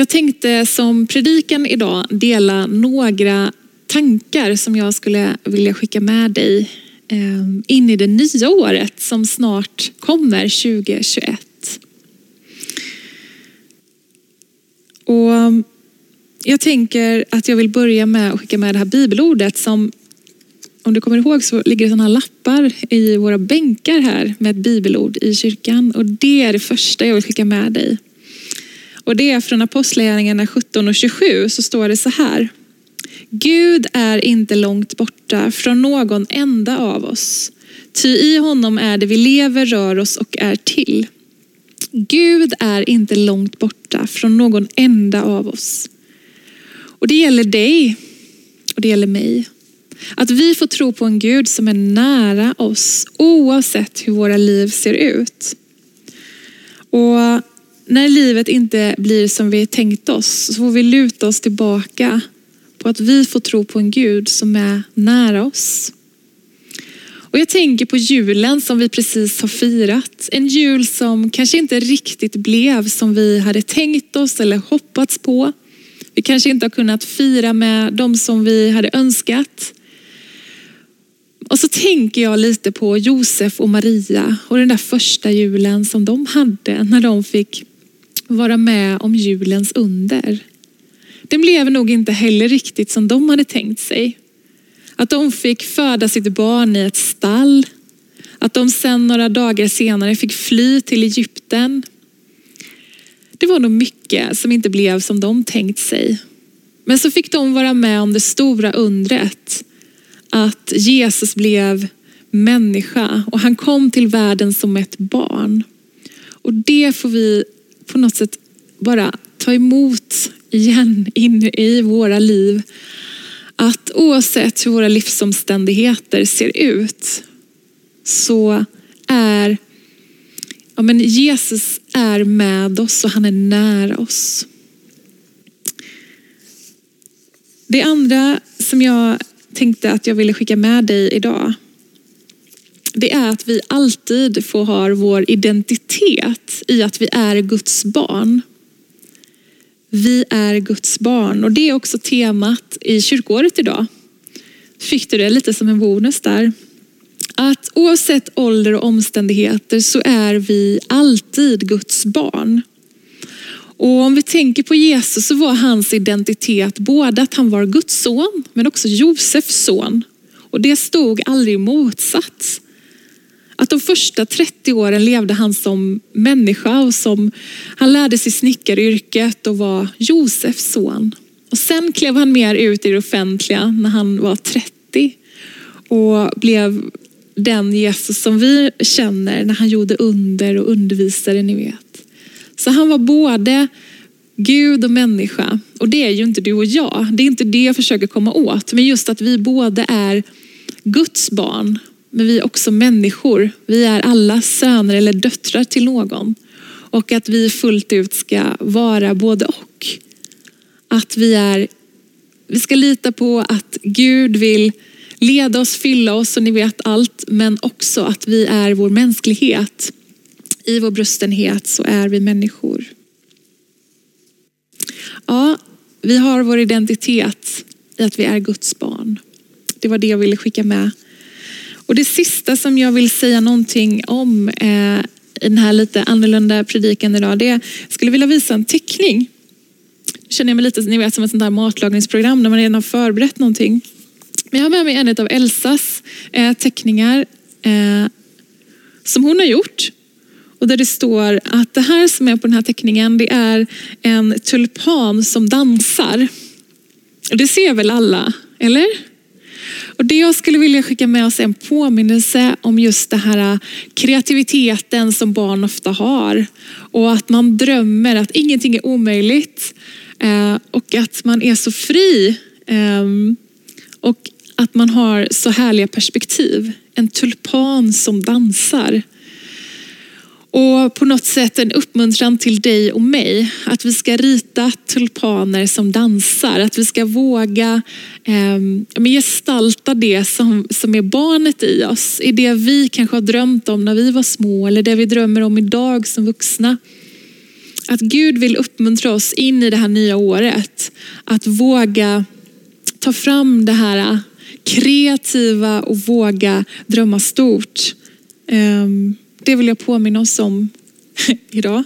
Jag tänkte som predikan idag dela några tankar som jag skulle vilja skicka med dig eh, in i det nya året som snart kommer 2021. Och jag tänker att jag vill börja med att skicka med det här bibelordet som om du kommer ihåg så ligger det sådana lappar i våra bänkar här med ett bibelord i kyrkan och det är det första jag vill skicka med dig. Och det är från Apostlagärningarna 17 och 27 så står det så här. Gud är inte långt borta från någon enda av oss. Ty i honom är det vi lever, rör oss och är till. Gud är inte långt borta från någon enda av oss. Och det gäller dig och det gäller mig. Att vi får tro på en Gud som är nära oss oavsett hur våra liv ser ut. Och när livet inte blir som vi tänkt oss så får vi luta oss tillbaka på att vi får tro på en Gud som är nära oss. Och jag tänker på julen som vi precis har firat. En jul som kanske inte riktigt blev som vi hade tänkt oss eller hoppats på. Vi kanske inte har kunnat fira med de som vi hade önskat. Och så tänker jag lite på Josef och Maria och den där första julen som de hade när de fick vara med om julens under. Den blev nog inte heller riktigt som de hade tänkt sig. Att de fick föda sitt barn i ett stall. Att de sen några dagar senare fick fly till Egypten. Det var nog mycket som inte blev som de tänkt sig. Men så fick de vara med om det stora undret att Jesus blev människa och han kom till världen som ett barn. Och det får vi på något sätt bara ta emot igen in i våra liv. Att oavsett hur våra livsomständigheter ser ut så är ja, men Jesus är med oss och han är nära oss. Det andra som jag tänkte att jag ville skicka med dig idag det är att vi alltid får ha vår identitet i att vi är Guds barn. Vi är Guds barn och det är också temat i kyrkåret idag. Fick du det lite som en bonus där? Att oavsett ålder och omständigheter så är vi alltid Guds barn. Och om vi tänker på Jesus så var hans identitet både att han var Guds son men också Josefs son. Och det stod aldrig i motsats. Att de första 30 åren levde han som människa och som, han lärde sig snickaryrket och var Josefs son. Och sen klev han mer ut i det offentliga när han var 30 och blev den Jesus som vi känner när han gjorde under och undervisade, ni vet. Så han var både Gud och människa. Och det är ju inte du och jag. Det är inte det jag försöker komma åt. Men just att vi både är Guds barn men vi är också människor. Vi är alla söner eller döttrar till någon. Och att vi fullt ut ska vara både och. Att vi, är, vi ska lita på att Gud vill leda oss, fylla oss och ni vet allt. Men också att vi är vår mänsklighet. I vår brustenhet så är vi människor. Ja, vi har vår identitet i att vi är Guds barn. Det var det jag ville skicka med och det sista som jag vill säga någonting om eh, i den här lite annorlunda predikan idag, det är, jag skulle vilja visa en teckning. Nu känner jag mig lite ni vet, som ett sånt där matlagningsprogram där man redan har förberett någonting. Men jag har med mig en av Elsas eh, teckningar eh, som hon har gjort. Och där det står att det här som är på den här teckningen, det är en tulpan som dansar. Och det ser väl alla, eller? Och det jag skulle vilja skicka med oss är en påminnelse om just den här äh, kreativiteten som barn ofta har. Och att man drömmer att ingenting är omöjligt. Äh, och att man är så fri. Ehm, och att man har så härliga perspektiv. En tulpan som dansar. Och på något sätt en uppmuntran till dig och mig att vi ska rita tulpaner som dansar. Att vi ska våga eh, gestalta det som, som är barnet i oss. I det vi kanske har drömt om när vi var små eller det vi drömmer om idag som vuxna. att Gud vill uppmuntra oss in i det här nya året. Att våga ta fram det här kreativa och våga drömma stort. Ehm, det vill jag påminna oss om idag.